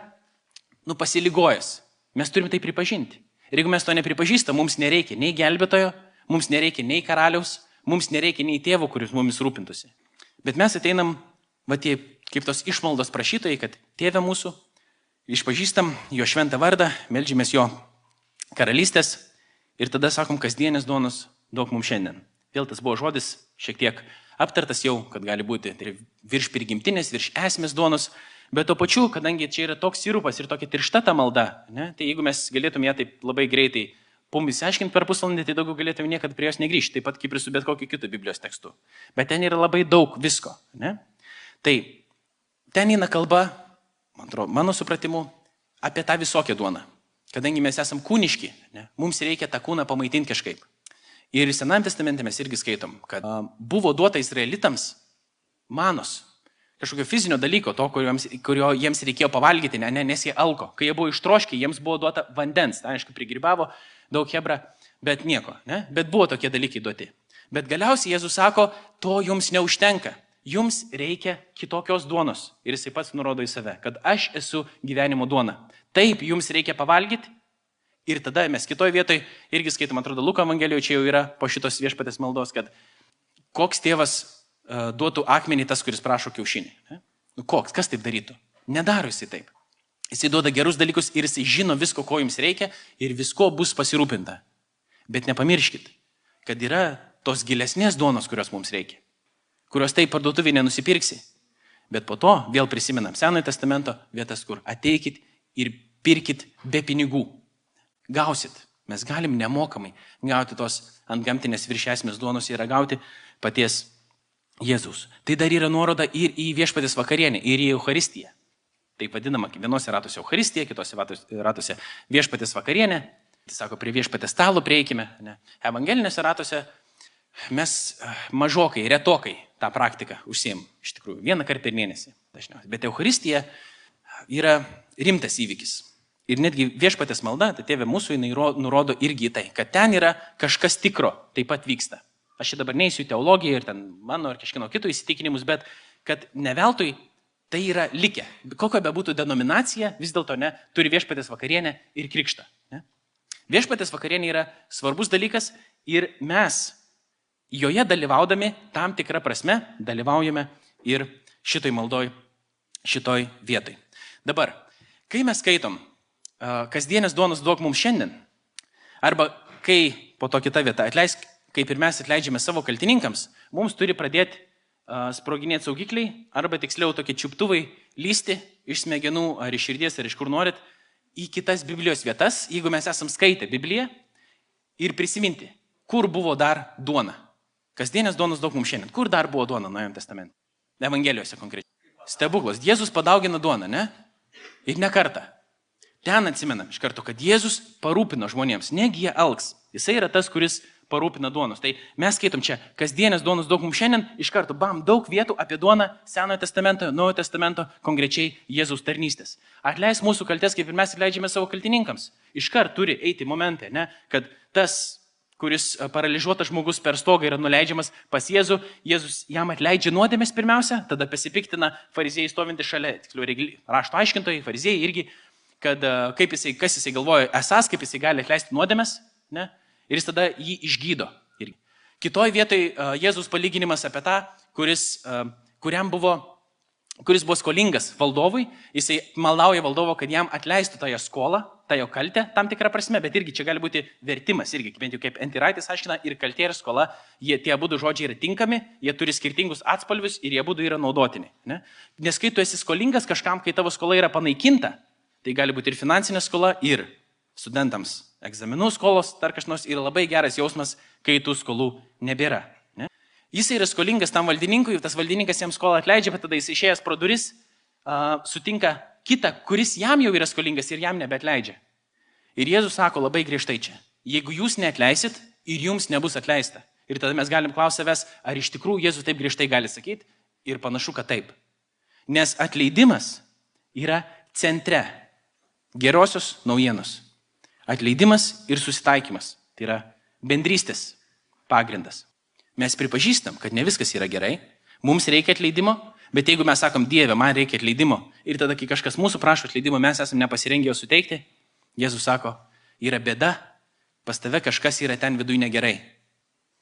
nu, pasiligojęs. Mes turim tai pripažinti. Ir jeigu mes to nepripažįstam, mums nereikia nei gelbėtojo, mums nereikia nei karaliaus, Mums nereikia nei tėvo, kuris mumis rūpintųsi. Bet mes ateinam, va tie, kaip tos išmaldos prašytojai, kad tėvė mūsų, išpažįstam jo šventą vardą, melžiamės jo karalystės ir tada sakom, kasdienės duonos duok mums šiandien. Vėl tas buvo žodis šiek tiek aptartas jau, kad gali būti tai virš prigimtinės, virš esmės duonos, bet to pačiu, kadangi čia yra toks sirupas ir tokia tiršta ta malda, ne, tai jeigu mes galėtume ją taip labai greitai pum įsiaiškinti per pusvalandį, tai daugiau galėtume niekada prie jos negrįžti, taip pat kaip ir su bet kokiu kitu Biblijos tekstu. Bet ten yra labai daug visko. Ne? Tai ten eina kalba, man atrodo, mano supratimu, apie tą visokią duoną. Kadangi mes esam kūniški, ne, mums reikia tą kūną pamaitinti kažkaip. Ir Senajame testamente mes irgi skaitom, kad buvo duota izraelitams manos, kažkokio fizinio dalyko, to, kurio jiems, kurio jiems reikėjo pavalgyti, ne, ne, nes jie alko. Kai jie buvo ištroškę, jiems buvo duota vandens, tai aišku, prigrybavo daug hebra, bet nieko, ne? bet buvo tokie dalykai duoti. Bet galiausiai Jėzus sako, to jums neužtenka, jums reikia kitokios duonos. Ir jisai pats nurodo į save, kad aš esu gyvenimo duona. Taip, jums reikia pavalgyti, Ir tada mes kitoje vietoje irgi skaitom, atrodo, Luko Evangelijoje čia jau yra po šitos viešpatės maldos, kad koks tėvas uh, duotų akmenį tas, kuris prašo kiaušinį. Ne? Nu, koks, kas taip darytų? Nedaro jisai taip. Jisai duoda gerus dalykus ir jisai žino visko, ko jums reikia ir visko bus pasirūpinta. Bet nepamirškit, kad yra tos gilesnės duonos, kurios mums reikia, kurios taip parduotuvį nenusipirksi. Bet po to vėl prisimenam Senojo testamento vietas, kur ateikit ir pirkit be pinigų gausit. Mes galim nemokamai gauti tos ant gamtinės viršesmės duonos ir gauti paties Jėzus. Tai dar yra nuoroda ir į viešpatės vakarienę, ir į Euharistiją. Taip vadinama, vienose ratose Euharistija, kitose ratose viešpatės vakarienė. Tai sako, prie viešpatės stalo prieikime. Ne? Evangelinėse ratose mes eh, mažokai, retokai tą praktiką užsiem. Iš tikrųjų, vieną kartą per mėnesį dažniausiai. Bet Euharistija yra rimtas įvykis. Ir netgi viešpatės malda, tai tėvė mūsų, jinai nurodo irgi tai, kad ten yra kažkas tikro, taip pat vyksta. Aš čia dabar neįsiu į teologiją ir ten mano ar kažkieno kito įsitikinimus, bet kad ne veltui tai yra likę. Kokia be būtų denominacija, vis dėlto ne, turi viešpatės vakarienę ir krikštą. Ne? Viešpatės vakarienė yra svarbus dalykas ir mes joje dalyvaudami tam tikrą prasme dalyvaujame ir šitoj maldoj, šitoj vietoj. Dabar, kai mes skaitom kasdienės duonos duok mums šiandien. Arba kai po to kita vieta atleisk, kaip ir mes atleidžiame savo kaltininkams, mums turi pradėti sproginėti saugikliai, arba tiksliau tokie čiuptuvai lysti iš smegenų ar iš širdies ar iš kur norit į kitas Biblijos vietas, jeigu mes esam skaitę Bibliją ir prisiminti, kur buvo dar duona. Kasdienės duonos daug mums šiandien. Kur dar buvo duona Naujam testamente? Evangelijose konkrečiai. Stebuklas. Jėzus padaugina duoną, ne? Ir ne kartą. Ten atsimenam iš karto, kad Jėzus parūpino žmonėms, negi jie alks. Jisai yra tas, kuris parūpina duonos. Tai mes skaitom čia, kasdienės duonos daug mums šiandien, iš karto bam, daug vietų apie duoną Senojo testamento, Naujojo testamento, konkrečiai Jėzaus tarnystės. Atleis mūsų kaltės, kaip ir mes atleidžiame savo kaltininkams. Iš karto turi eiti momentė, ne, kad tas, kuris paralyžiuotas žmogus per stogą yra nuleidžiamas pas Jėzų, Jėzus jam atleidžia nuodėmės pirmiausia, tada pasipiktina fariziejai stovinti šalia, tiksliau, rašto aiškintojai, fariziejai irgi kad e, kaip jisai, kas jisai galvoja, esas, kaip jisai gali atleisti nuodėmės, ne? Ir jis tada jį išgydo. Ir kitoj vietoj e, Jėzus palyginimas apie tą, kuris, e, kuriam buvo, kuris buvo skolingas valdovui, jisai maldauja valdovo, kad jam atleistų tą jo skolą, tą jo kaltę tam tikrą prasme, bet irgi čia gali būti vertimas, irgi bent jau kaip Antiraitis aiškina, ir kaltė ir skola, jie tie abu žodžiai yra tinkami, jie turi skirtingus atspalvius ir jie abu yra naudotini. Ne? Nes kai tu esi skolingas kažkam, kai tavo skola yra panaikinta, Tai gali būti ir finansinė skola, ir studentams egzaminų skolos, dar kažkas yra labai geras jausmas, kai tų skolų nebėra. Ne? Jis yra skolingas tam valdininkui, tas valdininkas jam skolą atleidžia, bet tada jis išėjęs pro duris uh, sutinka kitą, kuris jam jau yra skolingas ir jam nebetleidžia. Ir Jėzus sako labai griežtai čia, jeigu jūs neatleisit ir jums nebus atleista. Ir tada mes galim klausyti savęs, ar iš tikrųjų Jėzus taip griežtai gali sakyti? Ir panašu, kad taip. Nes atleidimas yra centre gerosios naujienos. Atleidimas ir susitaikymas. Tai yra bendrystės pagrindas. Mes pripažįstam, kad ne viskas yra gerai, mums reikia atleidimo, bet jeigu mes sakom, Dieve, man reikia atleidimo ir tada, kai kažkas mūsų prašo atleidimo, mes esame nepasirengę jo suteikti, Jėzus sako, yra bėda, pas tave kažkas yra ten viduje negerai.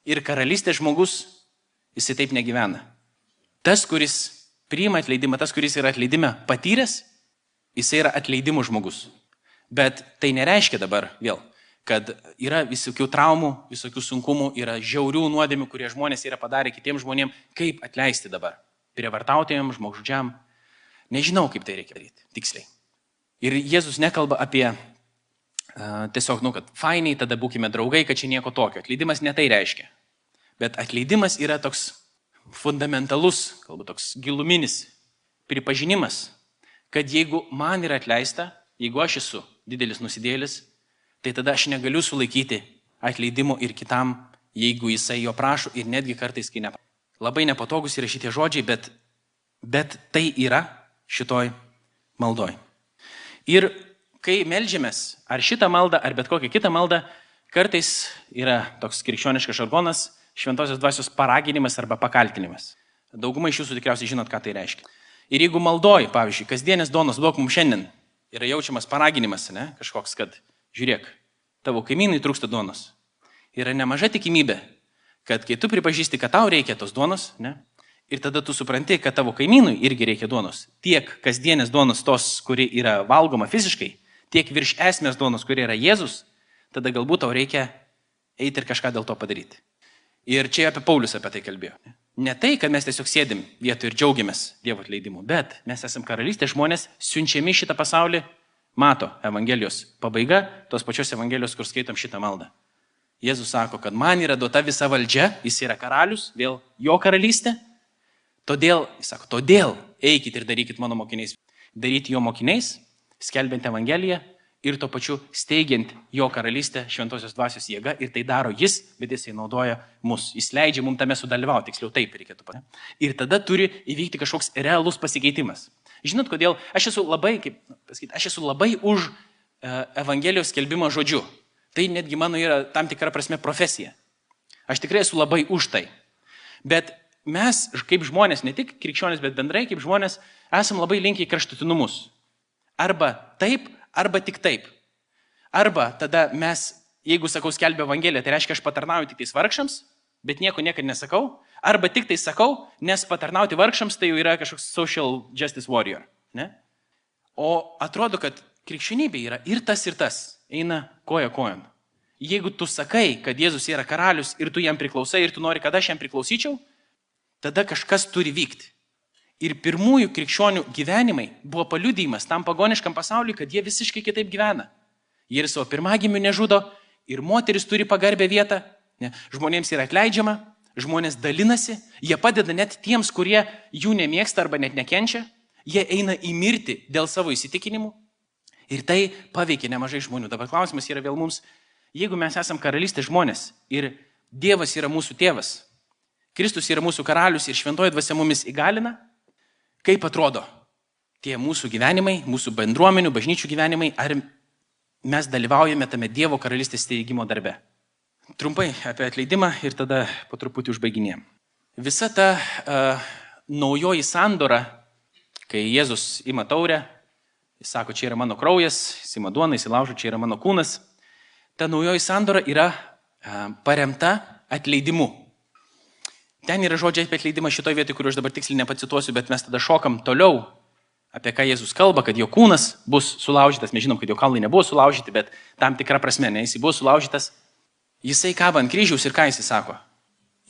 Ir karalystės žmogus, jisai taip negyvena. Tas, kuris priima atleidimą, tas, kuris yra atleidime patyręs, Jisai yra atleidimų žmogus. Bet tai nereiškia dabar vėl, kad yra visokių traumų, visokių sunkumų, yra žiaurių nuodėmių, kurie žmonės yra padarę kitiems žmonėms, kaip atleisti dabar. Prievartautojams, žmogžudžiam. Nežinau, kaip tai reikia daryti, tiksliai. Ir Jėzus nekalba apie uh, tiesiog, nu, kad fainiai, tada būkime draugai, kad čia nieko tokio. Atleidimas ne tai reiškia. Bet atleidimas yra toks fundamentalus, galbūt toks giluminis pripažinimas, kad jeigu man yra atleista, jeigu aš esu didelis nusidėlis, tai tada aš negaliu sulaikyti atleidimo ir kitam, jeigu jisai jo prašo ir netgi kartais, kai ne. Labai nepatogus yra šitie žodžiai, bet, bet tai yra šitoj maldoj. Ir kai melžiamės, ar šitą maldą, ar bet kokią kitą maldą, kartais yra toks krikščioniškas žargonas, šventosios dvasios paraginimas arba pakaltinimas. Dauguma iš jūsų tikriausiai žinot, ką tai reiškia. Ir jeigu maldoji, pavyzdžiui, kasdienės donos duok mums šiandien, yra jaučiamas paraginimas, ne, kažkoks, kad žiūrėk, tavo kaimynui trūksta duonos. Yra nemaža tikimybė, kad kai tu pripažįsti, kad tau reikia tos duonos, ne, ir tada tu supranti, kad tavo kaimynui irgi reikia duonos, tiek kasdienės duonos tos, kuri yra valgoma fiziškai, tiek virš esmės duonos, kuri yra Jėzus, tada galbūt tau reikia eiti ir kažką dėl to padaryti. Ir čia apie Paulius apie tai kalbėjo. Ne tai, kad mes tiesiog sėdim vietoje ir džiaugiamės Dievo atleidimu, bet mes esame karalystė, žmonės siunčiami šitą pasaulį, mato Evangelijos pabaiga, tos pačios Evangelijos, kur skaitom šitą maldą. Jėzus sako, kad man yra duota visa valdžia, jis yra karalius, vėl jo karalystė. Todėl, jis sako, todėl eikit ir darykit mano mokiniais. Daryti jo mokiniais, skelbiant Evangeliją, ir tuo pačiu steigiant jo karalystę šventosios dvasios jėga ir tai daro jis, bet jisai naudoja mus. Jis leidžia mums tame sudalyvauti, tiksliau taip reikėtų pasakyti. Ir tada turi įvykti kažkoks realus pasikeitimas. Žinot, kodėl aš esu labai, kaip pasakyti, aš esu labai už e, Evangelijos skelbimą žodžiu. Tai netgi mano yra tam tikra prasme profesija. Aš tikrai esu labai už tai. Bet mes, kaip žmonės, ne tik krikščionys, bet bendrai kaip žmonės, esam labai linkiai kraštutinumus. Arba taip, arba tik taip. Arba tada mes, jeigu sakau skelbia Evangeliją, tai reiškia, aš patarnauju tik tais vargšams, bet nieko niekada nesakau. Arba tik tai sakau, nes patarnauti vargšams tai jau yra kažkoks social justice warrior. Ne? O atrodo, kad krikščionybė yra ir tas, ir tas. Eina koja kojon. Jeigu tu sakai, kad Jėzus yra karalius ir tu jam priklausai ir tu nori, kad aš jam priklausyčiau, tada kažkas turi vykti. Ir pirmųjų krikščionių gyvenimai buvo paliudymas tam pagoniškam pasauliu, kad jie visiškai kitaip gyvena. Jie ir savo pirmagimių nežudo, ir moteris turi pagarbę vietą, ne, žmonėms yra atleidžiama, žmonės dalinasi, jie padeda net tiems, kurie jų nemėgsta arba net nekenčia, jie eina į mirtį dėl savo įsitikinimų. Ir tai paveikia nemažai žmonių. Dabar klausimas yra vėl mums, jeigu mes esame karalystės žmonės ir Dievas yra mūsų tėvas, Kristus yra mūsų karalius ir šventoji dvasia mumis įgalina, Kaip atrodo tie mūsų gyvenimai, mūsų bendruomenių, bažnyčių gyvenimai, ar mes dalyvaujame tame Dievo karalystės steigimo darbe? Trumpai apie atleidimą ir tada po truputį užbaiginėm. Visa ta uh, naujoji sandora, kai Jėzus ima taurę, jis sako, čia yra mano kraujas, jis ima duoną, jis laužo, čia yra mano kūnas, ta naujoji sandora yra uh, paremta atleidimu. Ten yra žodžiai apie atleidimą šitoje vietoje, kuriuo aš dabar tiksliai nepacituosiu, bet mes tada šokam toliau, apie ką Jėzus kalba, kad jo kūnas bus sulaužytas. Mes žinom, kad jo kalnai nebuvo sulaužyti, bet tam tikrą prasme, ne, jis buvo sulaužytas. Jisai kaba ant kryžiaus ir ką jisai sako?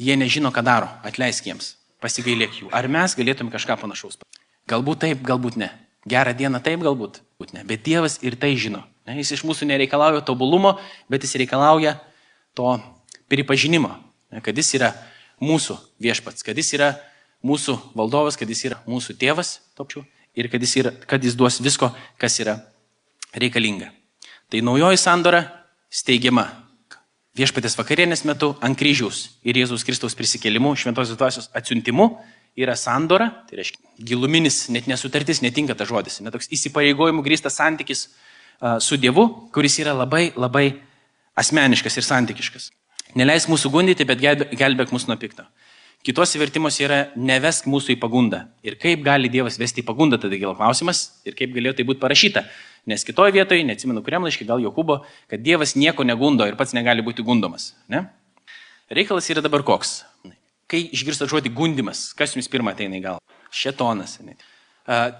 Jie nežino, ką daro, atleisk jiems, pasigailėk jų. Ar mes galėtum kažką panašaus? Galbūt taip, galbūt ne. Gerą dieną taip, galbūt ne. Bet Dievas ir tai žino. Ne? Jis iš mūsų nereikalauja tobulumo, bet jis reikalauja to pripažinimo, ne? kad jis yra mūsų viešpats, kad jis yra mūsų valdovas, kad jis yra mūsų tėvas, topčių, ir kad jis, yra, kad jis duos visko, kas yra reikalinga. Tai naujoji sandora steigiama viešpatės vakarienės metu ant kryžiaus ir Jėzaus Kristaus prisikėlimu, šventosios dvasios atsiuntimu yra sandora, tai reiškia giluminis, net nesutartis, netinka ta žodis, netoks įsipareigojimų grįstas santykis su Dievu, kuris yra labai, labai asmeniškas ir santykiškas. Neleis mūsų gundyti, bet gelbėk mus nuo pikto. Kitose vertimuose yra nevesk mūsų į pagundą. Ir kaip gali Dievas vesti į pagundą, tada gėl klausimas ir kaip galėjo tai būti parašyta. Nes kitoje vietoje, neatsimenu kuriam laiškė, gal Jokūbo, kad Dievas nieko negundo ir pats negali būti gundomas. Ne? Reikalas yra dabar koks. Kai išgirstat žodį gundimas, kas jums pirmą ateina į galvą? Šetonas. Ne?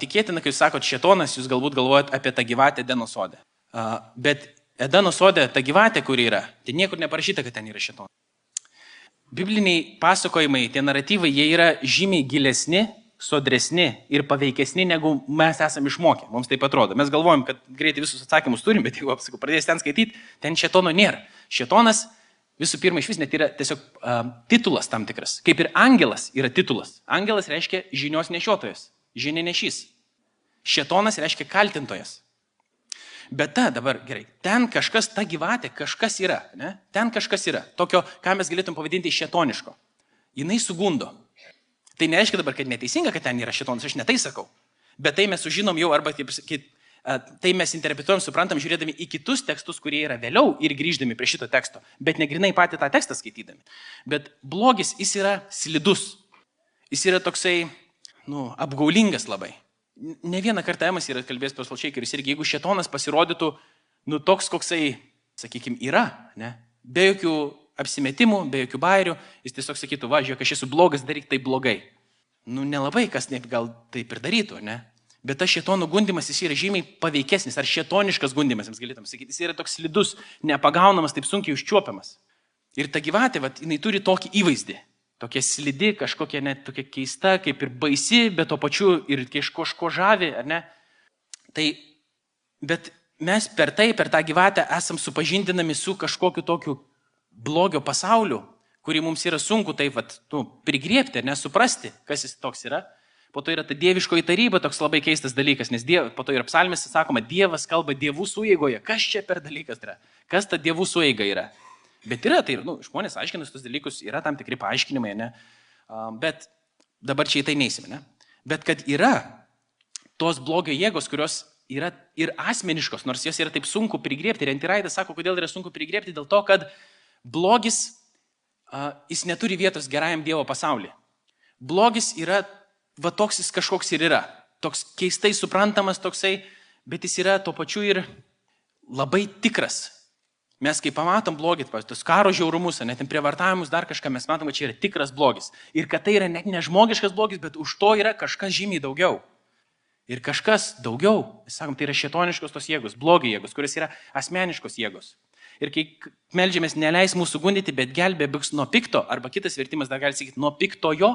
Tikėtina, kai jūs sakot šetonas, jūs galbūt galvojat apie tą gyvatę denosodę. Uh, bet Edeno sodė, ta gyvatė, kuri yra, tai niekur neparašyta, kad ten yra šitonas. Bibliniai pasakojimai, tie naratyvai, jie yra žymiai gilesni, sodresni ir paveikesni, negu mes esame išmokę. Mums taip atrodo. Mes galvojam, kad greitai visus atsakymus turim, bet jeigu apsakau, pradės ten skaityti, ten šetono nėra. Šetonas visų pirma iš vis net yra tiesiog uh, titulas tam tikras. Kaip ir angelas yra titulas. Angelas reiškia žinios nešiotojas, žinia nešys. Šetonas reiškia kaltintojas. Bet ta dabar gerai, ten kažkas, ta gyvatė, kažkas yra, ne? ten kažkas yra, tokio, ką mes galėtum pavadinti šetoniško. Jis sugundo. Tai nereiškia dabar, kad neteisinga, kad ten yra šetonas, aš netai sakau. Bet tai mes sužinom jau, arba kaip sakyti, tai mes interpretuojam, suprantam, žiūrėdami į kitus tekstus, kurie yra vėliau ir grįždami prie šito teksto, bet negrinai patį tą tekstą skaitydami. Bet blogis, jis yra slidus, jis yra toksai, nu, apgaulingas labai. Ne vieną kartą Emas yra kalbėjęs pas Falšeikeris irgi, jeigu šetonas pasirodytų, nu, toks, koksai, sakykime, yra, ne, be jokių apsimetimų, be jokių bairių, jis tiesiog sakytų, va, žiūrėk, aš esu blogas, daryk tai blogai. Nu, nelabai kas ne, gal taip ir darytų, ne? Bet tas šėtono gundimas jis yra žymiai paveikesnis, ar šėtoniškas gundimas, jums galėtum sakyti, jis yra toks slidus, nepagaunamas, taip sunkiai užčiuopiamas. Ir ta gyvatė, vat, jinai turi tokį įvaizdį. Tokia slidi, kažkokia net tokia keista, kaip ir baisi, bet to pačiu ir kažko žavi, ar ne? Tai, bet mes per tai, per tą gyvatę esam supažindinami su kažkokiu tokiu blogio pasauliu, kurį mums yra sunku taip, vat, nu, prigriepti, nesuprasti, kas jis toks yra. Po to yra ta dieviškoji taryba, toks labai keistas dalykas, nes diev, po to ir psalmėse sakoma, Dievas kalba dievų suėgoje. Kas čia per dalykas yra? Kas ta dievų suėga yra? Bet yra, tai nu, žmonės aiškinus tos dalykus, yra tam tikri paaiškinimai, ne? Bet dabar čia į tai neįsime, ne? Bet kad yra tos blogio jėgos, kurios yra ir asmeniškos, nors jas yra taip sunku prigriepti. Ir Antiraidas sako, kodėl yra sunku prigriepti, dėl to, kad blogis, jis neturi vietos gerajam Dievo pasaulyje. Blogis yra, va toks jis kažkoks ir yra. Toks keistai suprantamas toksai, bet jis yra tuo pačiu ir labai tikras. Mes kai pamatom blogį, tos karo žiaurumus, net prievartavimus, dar kažką, mes matom, kad čia yra tikras blogis. Ir kad tai yra net nežmogiškas blogis, bet už to yra kažkas žymiai daugiau. Ir kažkas daugiau, mes sakom, tai yra šetoniškos tos jėgos, blogi jėgos, kurios yra asmeniškos jėgos. Ir kai melžiamės, neleis mūsų gundyti, bet gelbė biks nuo pikto, arba kitas vertimas dar gali sakyti, nuo pikto jo,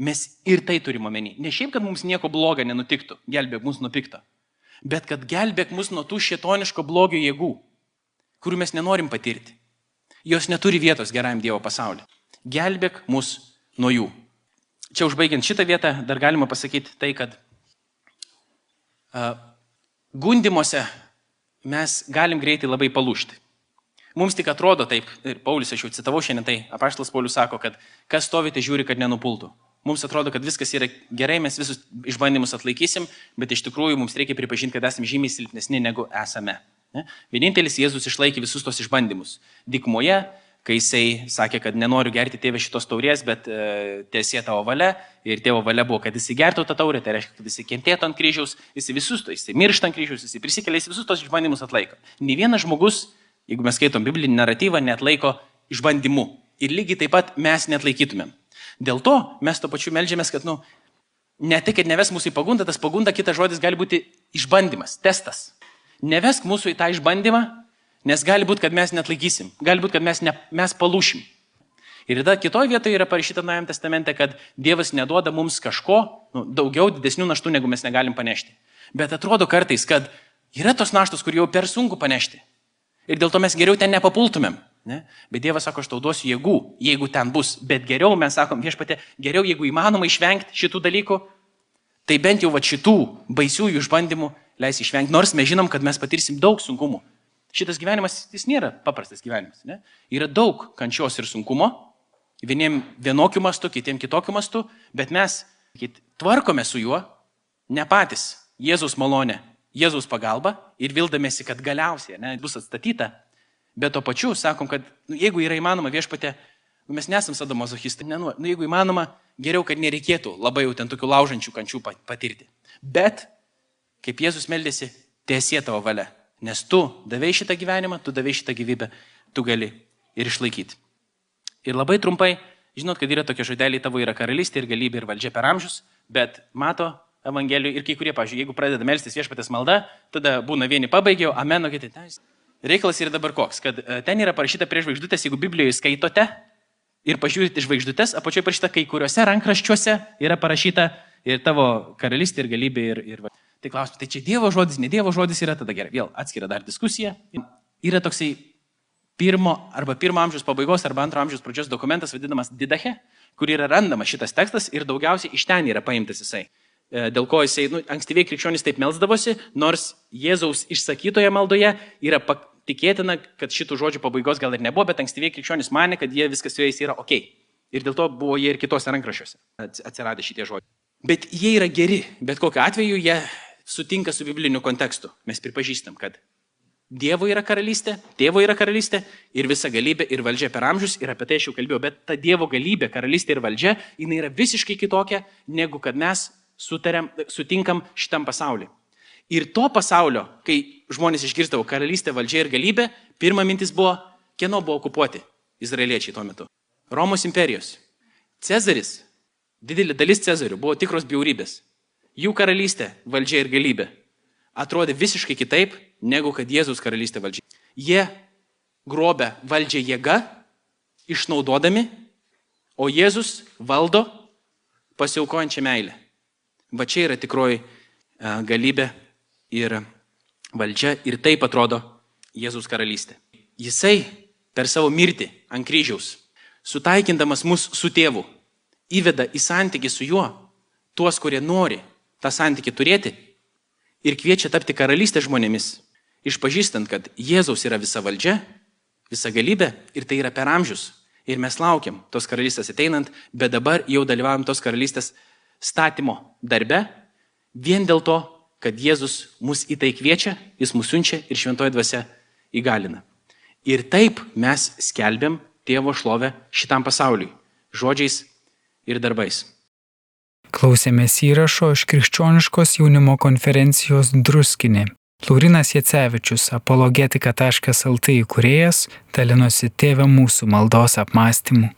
mes ir tai turime omeny. Ne šiaip, kad mums nieko blogo nenutiktų, gelbėk mus nuo pikto, bet kad gelbėk mus nuo tų šetoniško blogio jėgų kurių mes nenorim patirti. Jos neturi vietos gerajam Dievo pasauliu. Gelbėk mus nuo jų. Čia užbaigiant šitą vietą dar galima pasakyti tai, kad uh, gundimuose mes galim greitai labai palūšti. Mums tik atrodo taip, ir Paulius, aš jau citavau šiandien tai, apaštalas Paulius sako, kad kas stovite žiūri, kad nenupultų. Mums atrodo, kad viskas yra gerai, mes visus išbandymus atlaikysim, bet iš tikrųjų mums reikia pripažinti, kad esame žymiai silpnesni negu esame. Ne? Vienintelis Jėzus išlaikė visus tos išbandymus. Dikmoje, kai jisai sakė, kad nenoriu gerti tėvė šitos taurės, bet e, tiesie tavo valia ir tėvo valia buvo, kad jisai gertų tą taurę, tai reiškia, kad jisai kentėtų ant kryžiaus, jisai visus to, jisai miršta ant kryžiaus, jisai prisikelia, jisai visus tos išbandymus atlaiko. Ne vienas žmogus, jeigu mes skaitom biblinį naratyvą, net laiko išbandymų. Ir lygiai taip pat mes net laikytumėm. Dėl to mes to pačiu melžiamės, kad, nu, ne tai, kad neves mūsų į pagundą, tas pagunda, kitas žodis gali būti išbandymas, testas. Nevesk mūsų į tą išbandymą, nes gali būti, kad mes net laikysim, gali būti, kad mes, ne, mes palūšim. Ir tada kitoje vietoje yra parašyta Naujam testamente, kad Dievas neduoda mums kažko, nu, daugiau didesnių naštų, negu mes negalim panešti. Bet atrodo kartais, kad yra tos naštos, kur jau per sunku panešti. Ir dėl to mes geriau ten nepapultumėm. Ne? Bet Dievas sako, aš tau duosiu jėgų, jeigu ten bus. Bet geriau, mes sakom, viešpatė, geriau, jeigu įmanoma išvengti šitų dalykų, tai bent jau va šitų baisiųjų išbandymų leis išvengti, nors mes žinom, kad mes patirsim daug sunkumų. Šitas gyvenimas, jis nėra paprastas gyvenimas. Ne? Yra daug kančios ir sunkumo, vieniem vienokiu mastu, kitiem kitokiu mastu, bet mes kit, tvarkome su juo, ne patys, Jėzus malonė, Jėzus pagalba ir vildamėsi, kad galiausiai ne, bus atstatyta, bet to pačiu sakom, kad nu, jeigu yra įmanoma viešpatė, mes nesam sadomazochistai, nu, nu, jeigu įmanoma, geriau, kad nereikėtų labai jau ten tokių laužančių kančių patirti. Bet kaip Jėzus meldėsi, tiesie tavo valia. Nes tu davai šitą gyvenimą, tu davai šitą gyvybę, tu gali ir išlaikyti. Ir labai trumpai, žinot, kad yra tokie žodeliai, tavo yra karalystė ir galybė ir valdžia per amžius, bet mato Evangelijų ir kai kurie, pažiūrėjau, jeigu pradeda melstis viešpatės malda, tada būna vieni pabaigiau, ameno, kiti. Reikalas yra dabar koks, kad e, ten yra parašyta prieš žvaigždutės, jeigu Biblijoje skaitote ir pažiūrite žvaigždutės, apačioje parašyta kai kuriuose rankraščiuose yra parašyta ir tavo karalystė ir galybė ir... ir... Tai klausimas, tai čia Dievo žodis, ne Dievo žodis yra, tada gerai, vėl atskira dar diskusija. Yra toksai pirmo arba pirmo amžiaus pabaigos arba antro amžiaus pradžios dokumentas vadinamas Didache, kur yra randamas šitas tekstas ir daugiausiai iš ten yra paimtas jisai. E, dėl ko jisai, nu, ankstyviai krikščionys taip melsdavosi, nors Jėzaus išsakytoje maldoje yra tikėtina, kad šitų žodžių pabaigos gal ir nebuvo, bet ankstyviai krikščionys mane, kad jie viskas su jais yra ok. Ir dėl to buvo jie ir kitose rankrašiuose atsiradę šitie žodžiai. Bet jie yra geri, bet kokiu atveju jie sutinka su bibliniu kontekstu. Mes pripažįstam, kad Dievo yra karalystė, tėvo yra karalystė ir visa galybė ir valdžia per amžius ir apie tai aš jau kalbėjau, bet ta Dievo galybė, karalystė ir valdžia, jinai yra visiškai kitokia, negu kad mes sutariam, sutinkam šitam pasauliu. Ir to pasaulio, kai žmonės išgirstavo karalystę, valdžią ir galybę, pirma mintis buvo, kieno buvo okupuoti izraeliečiai tuo metu. Romos imperijos. Cezaris, didelė dalis Cezarių buvo tikros bjaurybės. Jų karalystė, valdžia ir galybė atrodė visiškai kitaip, negu kad Jėzus karalystė valdžia. Jie grobia valdžią jėga, išnaudodami, o Jėzus valdo pasiaukojančią meilę. Va čia yra tikroji galybė ir valdžia ir taip atrodo Jėzus karalystė. Jisai per savo mirtį ant kryžiaus, sutaikindamas mus su tėvu, įveda į santykių su juo tuos, kurie nori tą santykių turėti ir kviečia tapti karalystę žmonėmis, išpažįstant, kad Jėzaus yra visa valdžia, visa galybė ir tai yra per amžius. Ir mes laukiam tos karalystės ateinant, bet dabar jau dalyvavom tos karalystės statymo darbe, vien dėl to, kad Jėzus mus į tai kviečia, jis mus siunčia ir šventoji dvasia įgalina. Ir taip mes skelbiam tėvo šlovę šitam pasauliui - žodžiais ir darbais. Klausėmės įrašo iš krikščioniškos jaunimo konferencijos Druskinė. Laurinas Jacevičius, apologetika.lt įkūrėjas, dalinosi tėvę mūsų maldos apmąstymu.